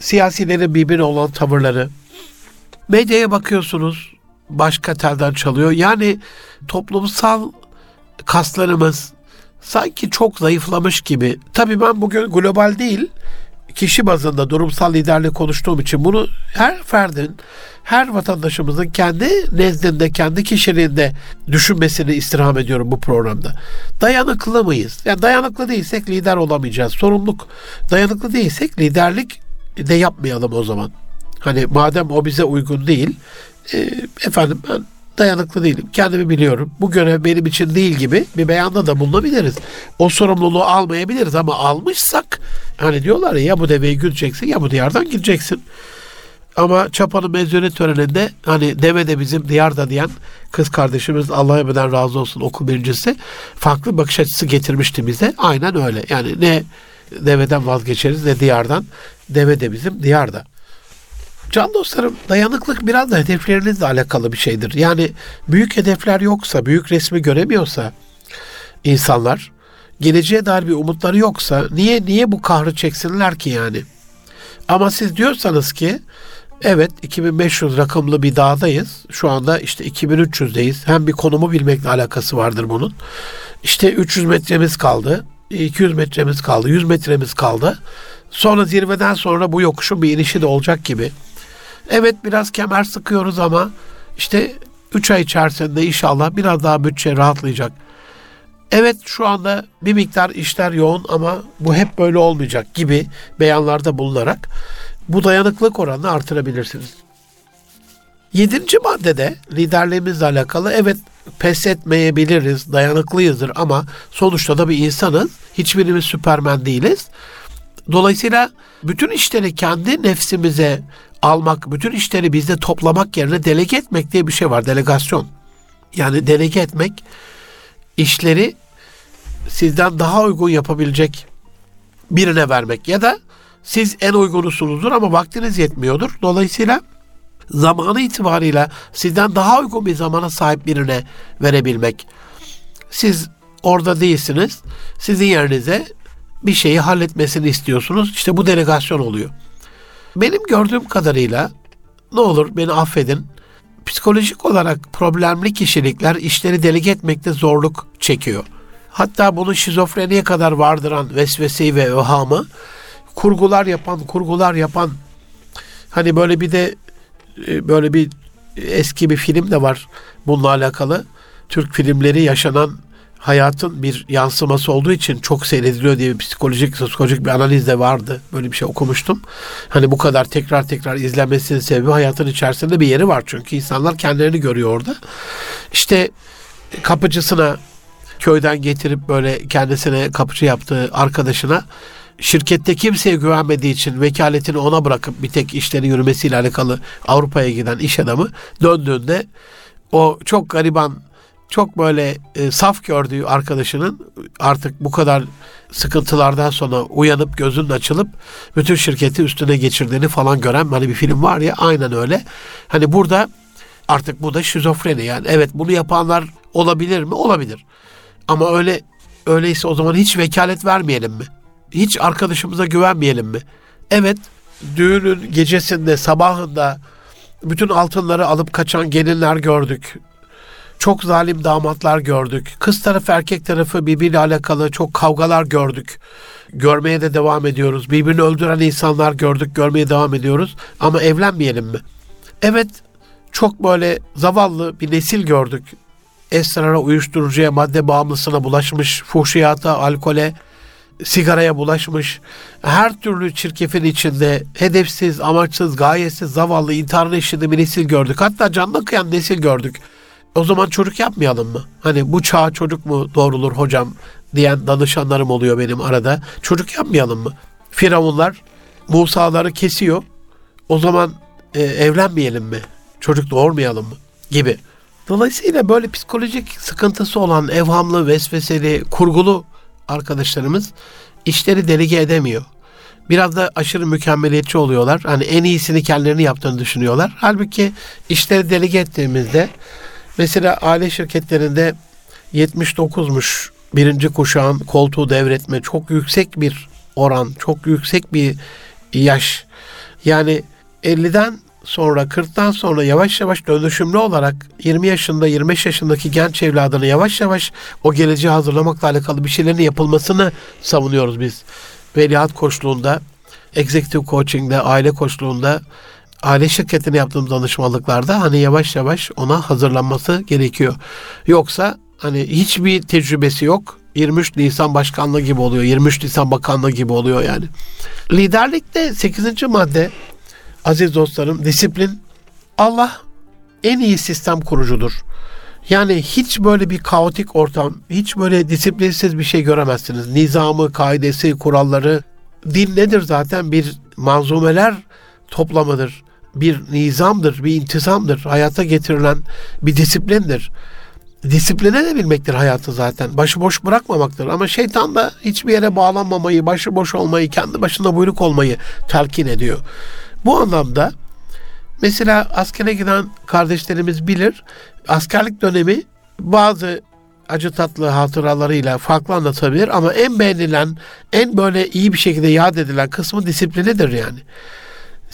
Siyasilerin birbirine olan tavırları. Medyaya bakıyorsunuz. Başka telden çalıyor. Yani toplumsal kaslarımız sanki çok zayıflamış gibi. Tabii ben bugün global değil, kişi bazında durumsal liderlik konuştuğum için bunu her ferdin, her vatandaşımızın kendi nezdinde, kendi kişiliğinde düşünmesini istirham ediyorum bu programda. Dayanıklı mıyız? Yani dayanıklı değilsek lider olamayacağız. Sorumluluk dayanıklı değilsek liderlik de yapmayalım o zaman. Hani madem o bize uygun değil, e, efendim ben dayanıklı değilim. Kendimi biliyorum. Bu görev benim için değil gibi bir beyanda da bulunabiliriz. O sorumluluğu almayabiliriz ama almışsak hani diyorlar ya, ya bu deveyi güdeceksin ya bu diyardan gideceksin. Ama Çapa'nın mezuniyet töreninde hani deve de bizim diyarda diyen kız kardeşimiz Allah'a ebeden razı olsun okul birincisi farklı bakış açısı getirmişti bize. Aynen öyle. Yani ne deveden vazgeçeriz ne diyardan. Deve de bizim diyarda. Can dostlarım dayanıklık biraz da hedeflerinizle alakalı bir şeydir. Yani büyük hedefler yoksa, büyük resmi göremiyorsa insanlar, geleceğe dair bir umutları yoksa niye niye bu kahrı çeksinler ki yani? Ama siz diyorsanız ki evet 2500 rakımlı bir dağdayız. Şu anda işte 2300'deyiz. Hem bir konumu bilmekle alakası vardır bunun. İşte 300 metremiz kaldı. 200 metremiz kaldı. 100 metremiz kaldı. Sonra zirveden sonra bu yokuşun bir inişi de olacak gibi. Evet biraz kemer sıkıyoruz ama işte 3 ay içerisinde inşallah biraz daha bütçe rahatlayacak. Evet şu anda bir miktar işler yoğun ama bu hep böyle olmayacak gibi beyanlarda bulunarak bu dayanıklık oranını artırabilirsiniz. Yedinci maddede liderliğimizle alakalı evet pes etmeyebiliriz, dayanıklıyızdır ama sonuçta da bir insanız. Hiçbirimiz süpermen değiliz. Dolayısıyla bütün işleri kendi nefsimize almak, bütün işleri bizde toplamak yerine delege etmek diye bir şey var. Delegasyon. Yani delege etmek işleri sizden daha uygun yapabilecek birine vermek ya da siz en uygunusunuzdur ama vaktiniz yetmiyordur. Dolayısıyla zamanı itibarıyla sizden daha uygun bir zamana sahip birine verebilmek. Siz orada değilsiniz. Sizin yerinize bir şeyi halletmesini istiyorsunuz. İşte bu delegasyon oluyor. Benim gördüğüm kadarıyla ne olur beni affedin. Psikolojik olarak problemli kişilikler işleri delege etmekte zorluk çekiyor. Hatta bunu şizofreniye kadar vardıran vesveseyi ve öhamı kurgular yapan, kurgular yapan hani böyle bir de e, böyle bir eski bir film de var bununla alakalı. Türk filmleri yaşanan hayatın bir yansıması olduğu için çok seyrediliyor diye bir psikolojik, sosyolojik bir analiz de vardı. Böyle bir şey okumuştum. Hani bu kadar tekrar tekrar izlenmesinin sebebi hayatın içerisinde bir yeri var. Çünkü insanlar kendilerini görüyor orada. İşte kapıcısına köyden getirip böyle kendisine kapıcı yaptığı arkadaşına şirkette kimseye güvenmediği için vekaletini ona bırakıp bir tek işleri yürümesiyle alakalı Avrupa'ya giden iş adamı döndüğünde o çok gariban çok böyle e, saf gördüğü arkadaşının artık bu kadar sıkıntılardan sonra uyanıp gözünün açılıp bütün şirketi üstüne geçirdiğini falan gören hani bir film var ya aynen öyle. Hani burada artık bu da şizofreni yani. Evet bunu yapanlar olabilir mi? Olabilir. Ama öyle öyleyse o zaman hiç vekalet vermeyelim mi? Hiç arkadaşımıza güvenmeyelim mi? Evet düğünün gecesinde sabahında bütün altınları alıp kaçan gelinler gördük. Çok zalim damatlar gördük. Kız tarafı erkek tarafı birbiriyle alakalı çok kavgalar gördük. Görmeye de devam ediyoruz. Birbirini öldüren insanlar gördük, görmeye devam ediyoruz. Ama evlenmeyelim mi? Evet, çok böyle zavallı bir nesil gördük. Esrara, uyuşturucuya, madde bağımlısına bulaşmış, fuhşiyata, alkole, sigaraya bulaşmış, her türlü çirkefin içinde hedefsiz, amaçsız, gayetsiz, zavallı, intiharın eşliğinde bir nesil gördük. Hatta canına kıyan nesil gördük. O zaman çocuk yapmayalım mı? Hani bu çağ çocuk mu doğrulur hocam diyen danışanlarım oluyor benim arada. Çocuk yapmayalım mı? Firavunlar Musa'ları kesiyor. O zaman e, evlenmeyelim mi? Çocuk doğurmayalım mı? Gibi. Dolayısıyla böyle psikolojik sıkıntısı olan evhamlı, vesveseli, kurgulu arkadaşlarımız işleri delege edemiyor. Biraz da aşırı mükemmeliyetçi oluyorlar. Hani en iyisini kendilerini yaptığını düşünüyorlar. Halbuki işleri delege ettiğimizde mesela aile şirketlerinde 79'muş birinci kuşağın koltuğu devretme çok yüksek bir oran, çok yüksek bir yaş. Yani 50'den sonra 40'tan sonra yavaş yavaş dönüşümlü olarak 20 yaşında 25 yaşındaki genç evladını yavaş yavaş o geleceği hazırlamakla alakalı bir şeylerin yapılmasını savunuyoruz biz. Veliaht koçluğunda, executive coaching'de, aile koçluğunda, aile şirketine yaptığımız danışmanlıklarda hani yavaş yavaş ona hazırlanması gerekiyor. Yoksa hani hiçbir tecrübesi yok. 23 Nisan başkanlığı gibi oluyor. 23 Nisan bakanlığı gibi oluyor yani. Liderlikte 8. madde aziz dostlarım disiplin Allah en iyi sistem kurucudur. Yani hiç böyle bir kaotik ortam, hiç böyle disiplinsiz bir şey göremezsiniz. Nizamı, kaidesi, kuralları. Din nedir zaten? Bir manzumeler toplamıdır. Bir nizamdır, bir intizamdır. Hayata getirilen bir disiplindir. Disipline de bilmektir hayatı zaten. Başıboş bırakmamaktır. Ama şeytan da hiçbir yere bağlanmamayı, başıboş olmayı, kendi başına buyruk olmayı telkin ediyor. Bu anlamda mesela askere giden kardeşlerimiz bilir. Askerlik dönemi bazı acı tatlı hatıralarıyla farklı anlatabilir ama en beğenilen, en böyle iyi bir şekilde yad edilen kısmı disiplinidir yani.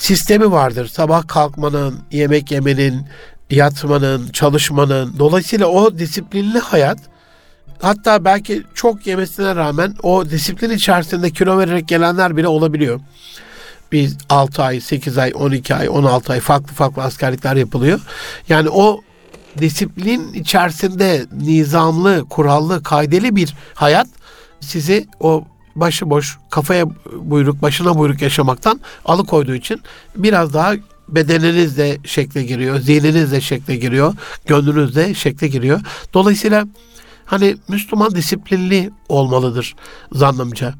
Sistemi vardır. Sabah kalkmanın, yemek yemenin, yatmanın, çalışmanın. Dolayısıyla o disiplinli hayat hatta belki çok yemesine rağmen o disiplin içerisinde kilo vererek gelenler bile olabiliyor bir 6 ay, 8 ay, 12 ay, 16 ay farklı farklı askerlikler yapılıyor. Yani o disiplin içerisinde nizamlı, kurallı, kaydeli bir hayat sizi o başıboş, kafaya buyruk, başına buyruk yaşamaktan alıkoyduğu için biraz daha bedeniniz de şekle giriyor, zihniniz de şekle giriyor, gönlünüz de şekle giriyor. Dolayısıyla hani Müslüman disiplinli olmalıdır zannımca.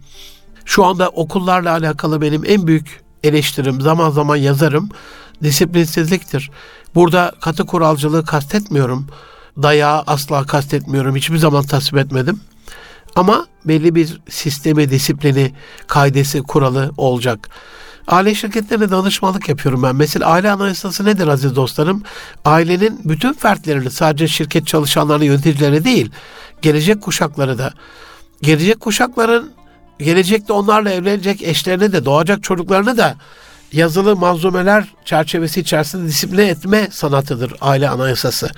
Şu anda okullarla alakalı benim en büyük eleştirim, zaman zaman yazarım. Disiplinsizliktir. Burada katı kuralcılığı kastetmiyorum. Dayağı asla kastetmiyorum. Hiçbir zaman tasvip etmedim. Ama belli bir sistemi, disiplini, kaidesi, kuralı olacak. Aile şirketlerine danışmanlık yapıyorum ben. Mesela aile anayasası nedir aziz dostlarım? Ailenin bütün fertlerini sadece şirket çalışanlarını, yöneticileri değil, gelecek kuşakları da, gelecek kuşakların gelecekte onlarla evlenecek eşlerine de doğacak çocuklarını da yazılı manzumeler çerçevesi içerisinde disipline etme sanatıdır aile anayasası.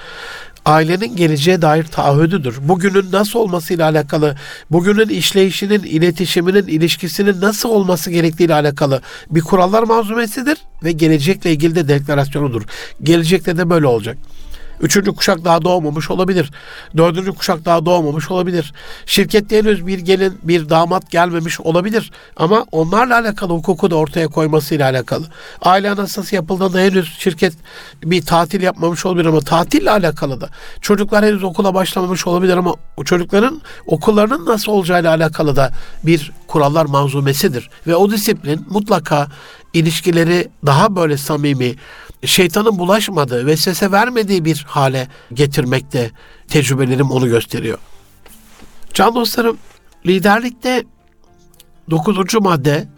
Ailenin geleceğe dair taahhüdüdür. Bugünün nasıl olmasıyla alakalı, bugünün işleyişinin, iletişiminin, ilişkisinin nasıl olması gerektiğiyle alakalı bir kurallar manzumesidir ve gelecekle ilgili de deklarasyonudur. Gelecekte de böyle olacak. Üçüncü kuşak daha doğmamış olabilir. Dördüncü kuşak daha doğmamış olabilir. Şirkette henüz bir gelin, bir damat gelmemiş olabilir. Ama onlarla alakalı hukuku da ortaya koymasıyla alakalı. Aile anasası yapıldığında henüz şirket bir tatil yapmamış olabilir ama tatille alakalı da. Çocuklar henüz okula başlamamış olabilir ama çocukların okullarının nasıl olacağıyla alakalı da bir kurallar manzumesidir. Ve o disiplin mutlaka ilişkileri daha böyle samimi, şeytanın bulaşmadığı, vesvese vermediği bir hale getirmekte tecrübelerim onu gösteriyor. Can dostlarım, liderlikte dokuzuncu madde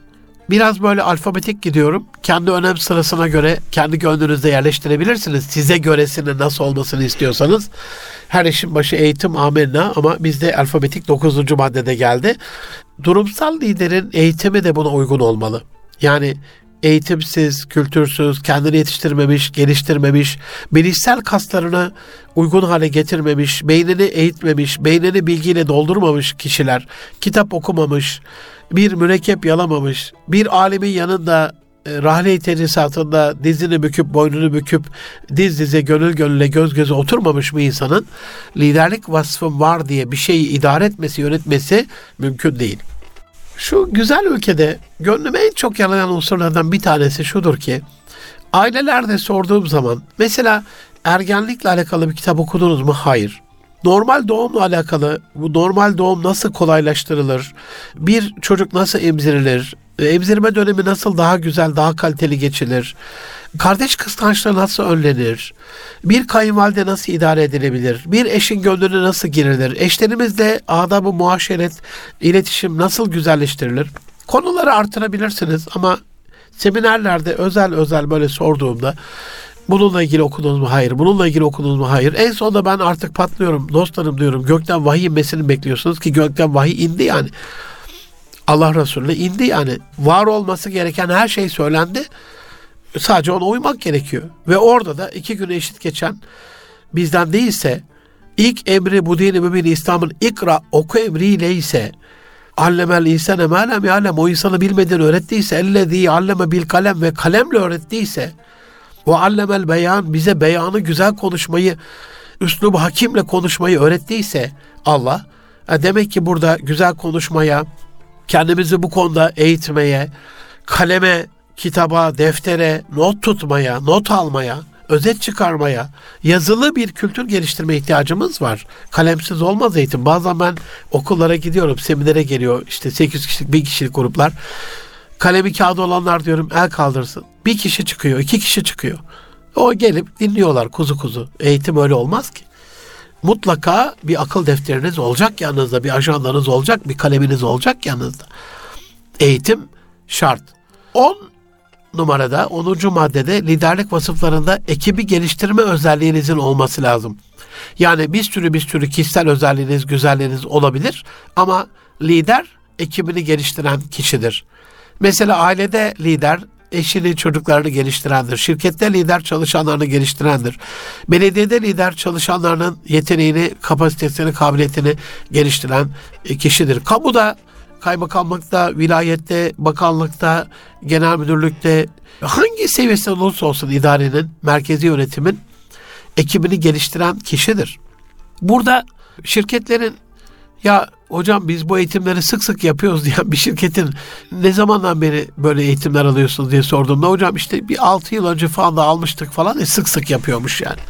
biraz böyle alfabetik gidiyorum. Kendi önem sırasına göre kendi gönlünüzde yerleştirebilirsiniz. Size göresinin nasıl olmasını istiyorsanız. Her işin başı eğitim amenna ama bizde alfabetik dokuzuncu maddede geldi. Durumsal liderin eğitimi de buna uygun olmalı. Yani eğitimsiz, kültürsüz, kendini yetiştirmemiş, geliştirmemiş, bilişsel kaslarını uygun hale getirmemiş, beynini eğitmemiş, beynini bilgiyle doldurmamış kişiler, kitap okumamış, bir mürekkep yalamamış, bir alimin yanında e, rahle-i tedrisatında dizini büküp, boynunu büküp, diz dize, gönül gönüle, göz göze oturmamış bir insanın liderlik vasfım var diye bir şeyi idare etmesi, yönetmesi mümkün değil. Şu güzel ülkede gönlüme en çok yalayan unsurlardan bir tanesi şudur ki ailelerde sorduğum zaman mesela ergenlikle alakalı bir kitap okudunuz mu? Hayır. Normal doğumla alakalı bu normal doğum nasıl kolaylaştırılır? Bir çocuk nasıl emzirilir? Emzirme dönemi nasıl daha güzel, daha kaliteli geçilir? Kardeş kıskançlığı nasıl önlenir? Bir kayınvalide nasıl idare edilebilir? Bir eşin gönlüne nasıl girilir? Eşlerimizle adabı muaşeret, iletişim nasıl güzelleştirilir? Konuları artırabilirsiniz ama seminerlerde özel özel böyle sorduğumda Bununla ilgili okudunuz mu? Hayır. Bununla ilgili okudunuz mu? Hayır. En sonunda ben artık patlıyorum. Dostlarım diyorum. Gökten vahiy inmesini bekliyorsunuz ki gökten vahiy indi yani. Allah Resulüne indi yani. Var olması gereken her şey söylendi. Sadece ona uymak gerekiyor. Ve orada da iki güne eşit geçen bizden değilse ilk emri bu dini mümin İslam'ın ikra oku emriyle ise allemel insane melem yalem o insanı bilmediğini öğrettiyse ellezî alleme bil kalem ve kalemle öğrettiyse ve allemel beyan bize beyanı güzel konuşmayı üslub hakimle konuşmayı öğrettiyse Allah e, demek ki burada güzel konuşmaya kendimizi bu konuda eğitmeye kaleme kitaba, deftere, not tutmaya, not almaya, özet çıkarmaya, yazılı bir kültür geliştirme ihtiyacımız var. Kalemsiz olmaz eğitim. Bazen ben okullara gidiyorum, seminere geliyor işte 8 kişilik, 1 kişilik gruplar. Kalemi kağıdı olanlar diyorum el kaldırsın. Bir kişi çıkıyor, iki kişi çıkıyor. O gelip dinliyorlar kuzu kuzu. Eğitim öyle olmaz ki. Mutlaka bir akıl defteriniz olacak yanınızda, bir ajandanız olacak, bir kaleminiz olacak yanınızda. Eğitim şart. 10 numarada 10. maddede liderlik vasıflarında ekibi geliştirme özelliğinizin olması lazım. Yani bir sürü bir sürü kişisel özelliğiniz, güzelliğiniz olabilir ama lider ekibini geliştiren kişidir. Mesela ailede lider eşini, çocuklarını geliştirendir. Şirkette lider çalışanlarını geliştirendir. Belediyede lider çalışanlarının yeteneğini, kapasitesini, kabiliyetini geliştiren kişidir. Kamuda kaymakamlıkta, vilayette, bakanlıkta, genel müdürlükte hangi seviyesinde olursa olsun idarenin, merkezi yönetimin ekibini geliştiren kişidir. Burada şirketlerin ya hocam biz bu eğitimleri sık sık yapıyoruz diyen bir şirketin ne zamandan beri böyle eğitimler alıyorsunuz diye sorduğumda hocam işte bir 6 yıl önce falan da almıştık falan e sık sık yapıyormuş yani.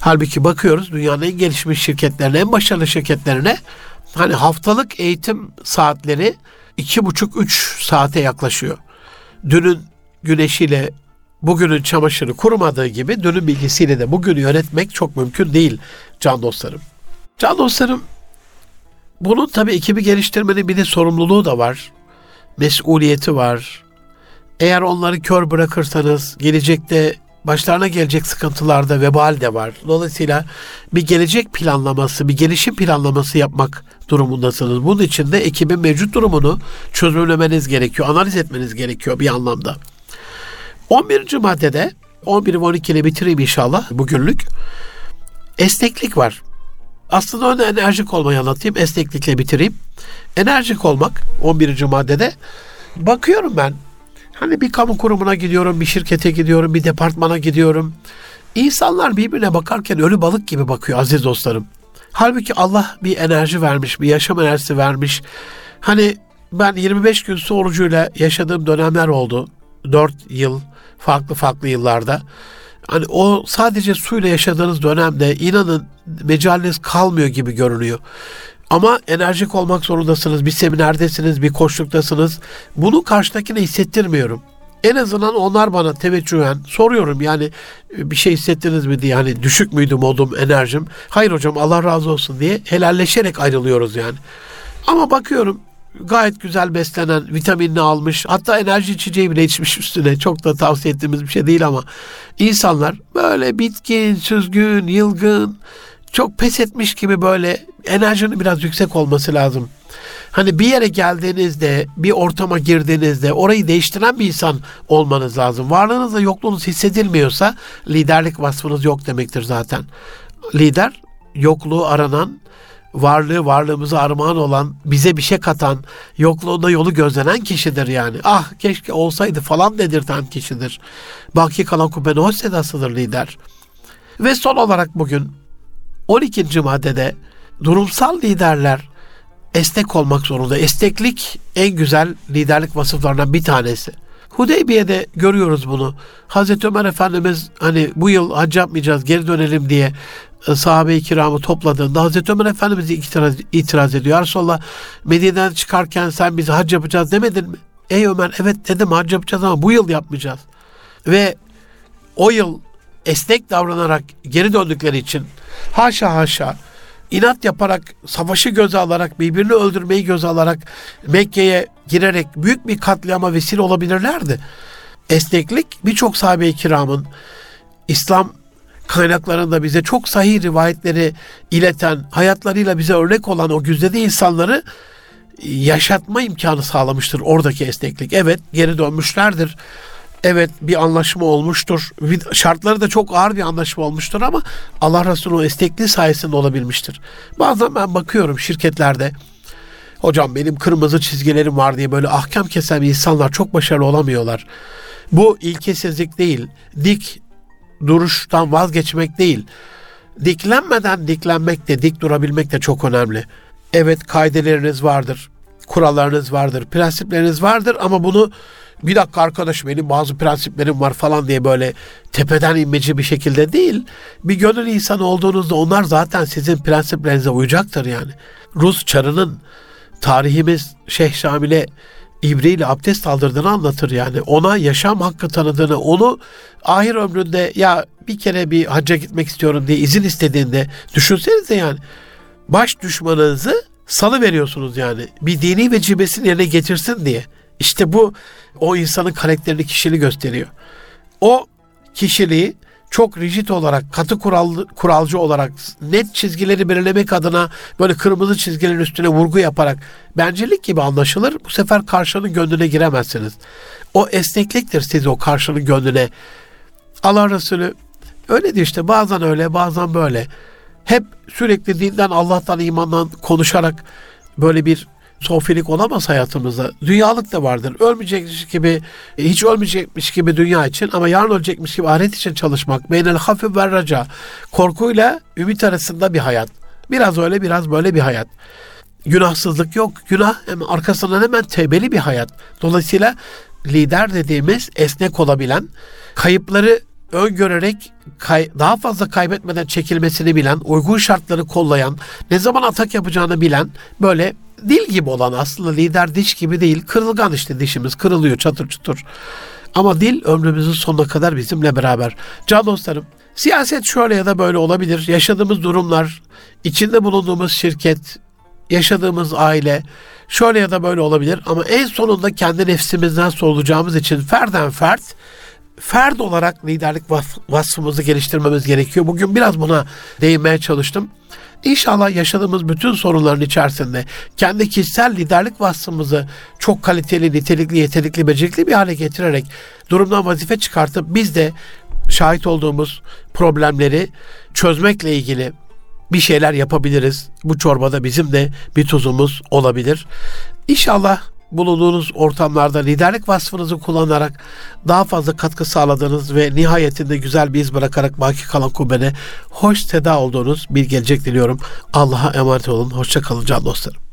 Halbuki bakıyoruz dünyanın en gelişmiş şirketlerine, en başarılı şirketlerine hani haftalık eğitim saatleri iki buçuk üç saate yaklaşıyor. Dünün güneşiyle bugünün çamaşırı kurumadığı gibi dünün bilgisiyle de bugünü yönetmek çok mümkün değil can dostlarım. Can dostlarım bunun tabii ekibi geliştirmenin bir de sorumluluğu da var. Mesuliyeti var. Eğer onları kör bırakırsanız gelecekte başlarına gelecek sıkıntılarda vebal de var. Dolayısıyla bir gelecek planlaması, bir gelişim planlaması yapmak durumundasınız. Bunun için de ekibin mevcut durumunu çözümlemeniz gerekiyor, analiz etmeniz gerekiyor bir anlamda. 11. maddede 11 ve 12 ile bitireyim inşallah bugünlük. Esneklik var. Aslında önce enerjik olmayı anlatayım. Esneklikle bitireyim. Enerjik olmak 11. maddede. Bakıyorum ben Hani bir kamu kurumuna gidiyorum, bir şirkete gidiyorum, bir departmana gidiyorum. İnsanlar birbirine bakarken ölü balık gibi bakıyor aziz dostlarım. Halbuki Allah bir enerji vermiş, bir yaşam enerjisi vermiş. Hani ben 25 gün su orucuyla yaşadığım dönemler oldu. 4 yıl, farklı farklı yıllarda. Hani o sadece suyla yaşadığınız dönemde inanın mecaliniz kalmıyor gibi görünüyor. Ama enerjik olmak zorundasınız. Bir seminerdesiniz, bir koşluktasınız. Bunu karşıdakine hissettirmiyorum. En azından onlar bana teveccühen soruyorum yani bir şey hissettiniz mi diye hani düşük müydü modum, enerjim. Hayır hocam Allah razı olsun diye helalleşerek ayrılıyoruz yani. Ama bakıyorum gayet güzel beslenen, vitaminini almış, hatta enerji içeceği bile içmiş üstüne. Çok da tavsiye ettiğimiz bir şey değil ama insanlar böyle bitkin, süzgün, yılgın, çok pes etmiş gibi böyle enerjinin biraz yüksek olması lazım. Hani bir yere geldiğinizde, bir ortama girdiğinizde orayı değiştiren bir insan olmanız lazım. Varlığınızla yokluğunuz hissedilmiyorsa liderlik vasfınız yok demektir zaten. Lider yokluğu aranan, varlığı varlığımızı armağan olan, bize bir şey katan, yokluğunda yolu gözlenen kişidir yani. Ah keşke olsaydı falan dedirten kişidir. Baki kalan hoş sedasıdır lider. Ve son olarak bugün 12. maddede durumsal liderler esnek olmak zorunda. Esneklik en güzel liderlik vasıflarından bir tanesi. Hudeybiye'de görüyoruz bunu. Hazreti Ömer Efendimiz hani bu yıl hac yapmayacağız geri dönelim diye e, sahabe-i kiramı topladığında Hazreti Ömer Efendimiz itiraz, itiraz ediyor. Resulallah Medine'den çıkarken sen bizi hac yapacağız demedin mi? Ey Ömer evet dedim hac yapacağız ama bu yıl yapmayacağız. Ve o yıl esnek davranarak geri döndükleri için haşa haşa inat yaparak, savaşı göze alarak, birbirini öldürmeyi göze alarak Mekke'ye girerek büyük bir katliama vesile olabilirlerdi. Esneklik birçok sahabe-i kiramın İslam kaynaklarında bize çok sahih rivayetleri ileten, hayatlarıyla bize örnek olan o güzide insanları yaşatma imkanı sağlamıştır oradaki esneklik. Evet geri dönmüşlerdir. Evet bir anlaşma olmuştur. Şartları da çok ağır bir anlaşma olmuştur ama Allah Resulü o esnekliği sayesinde olabilmiştir. Bazen ben bakıyorum şirketlerde hocam benim kırmızı çizgilerim var diye böyle ahkam kesen insanlar çok başarılı olamıyorlar. Bu ilkesizlik değil, dik duruştan vazgeçmek değil. Diklenmeden diklenmek de dik durabilmek de çok önemli. Evet kaideleriniz vardır, kurallarınız vardır, prensipleriniz vardır ama bunu bir dakika arkadaş benim bazı prensiplerim var falan diye böyle tepeden inmeci bir şekilde değil. Bir gönül insanı olduğunuzda onlar zaten sizin prensiplerinize uyacaktır yani. Rus çarının tarihimiz Şeyh Şamil'e ibriyle abdest aldırdığını anlatır yani. Ona yaşam hakkı tanıdığını, onu ahir ömründe ya bir kere bir hacca gitmek istiyorum diye izin istediğinde düşünsenize yani. Baş düşmanınızı salı veriyorsunuz yani. Bir dini vecibesini yerine getirsin diye. İşte bu o insanın karakterini, kişiliği gösteriyor. O kişiliği çok rigid olarak, katı kurallı, kuralcı olarak, net çizgileri belirlemek adına böyle kırmızı çizgilerin üstüne vurgu yaparak bencillik gibi anlaşılır. Bu sefer karşının gönlüne giremezsiniz. O esnekliktir siz o karşının gönlüne. Allah Resulü öyle diyor işte bazen öyle bazen böyle. Hep sürekli dinden, Allah'tan, imandan konuşarak böyle bir sofilik olamaz hayatımızda. Dünyalık da vardır. Ölmeyecekmiş gibi, hiç ölmeyecekmiş gibi dünya için ama yarın ölecekmiş gibi ahiret için çalışmak. Beynel hafif ve raca. Korkuyla ümit arasında bir hayat. Biraz öyle biraz böyle bir hayat. Günahsızlık yok. Günah hemen arkasından hemen tevbeli bir hayat. Dolayısıyla lider dediğimiz esnek olabilen, kayıpları öngörerek kay, daha fazla kaybetmeden çekilmesini bilen, uygun şartları kollayan, ne zaman atak yapacağını bilen böyle dil gibi olan aslında lider diş gibi değil. Kırılgan işte dişimiz kırılıyor çatır çutur. Ama dil ömrümüzün sonuna kadar bizimle beraber. Can dostlarım siyaset şöyle ya da böyle olabilir. Yaşadığımız durumlar, içinde bulunduğumuz şirket, yaşadığımız aile şöyle ya da böyle olabilir. Ama en sonunda kendi nefsimizden sorulacağımız için ferden fert ferd olarak liderlik vasfımızı geliştirmemiz gerekiyor. Bugün biraz buna değinmeye çalıştım. İnşallah yaşadığımız bütün sorunların içerisinde kendi kişisel liderlik vasfımızı çok kaliteli, nitelikli, yetenekli, becerikli bir hale getirerek durumdan vazife çıkartıp biz de şahit olduğumuz problemleri çözmekle ilgili bir şeyler yapabiliriz. Bu çorbada bizim de bir tuzumuz olabilir. İnşallah bulunduğunuz ortamlarda liderlik vasfınızı kullanarak daha fazla katkı sağladığınız ve nihayetinde güzel bir iz bırakarak baki kalan kubbene hoş seda olduğunuz bir gelecek diliyorum. Allah'a emanet olun. Hoşça kalın can dostlarım.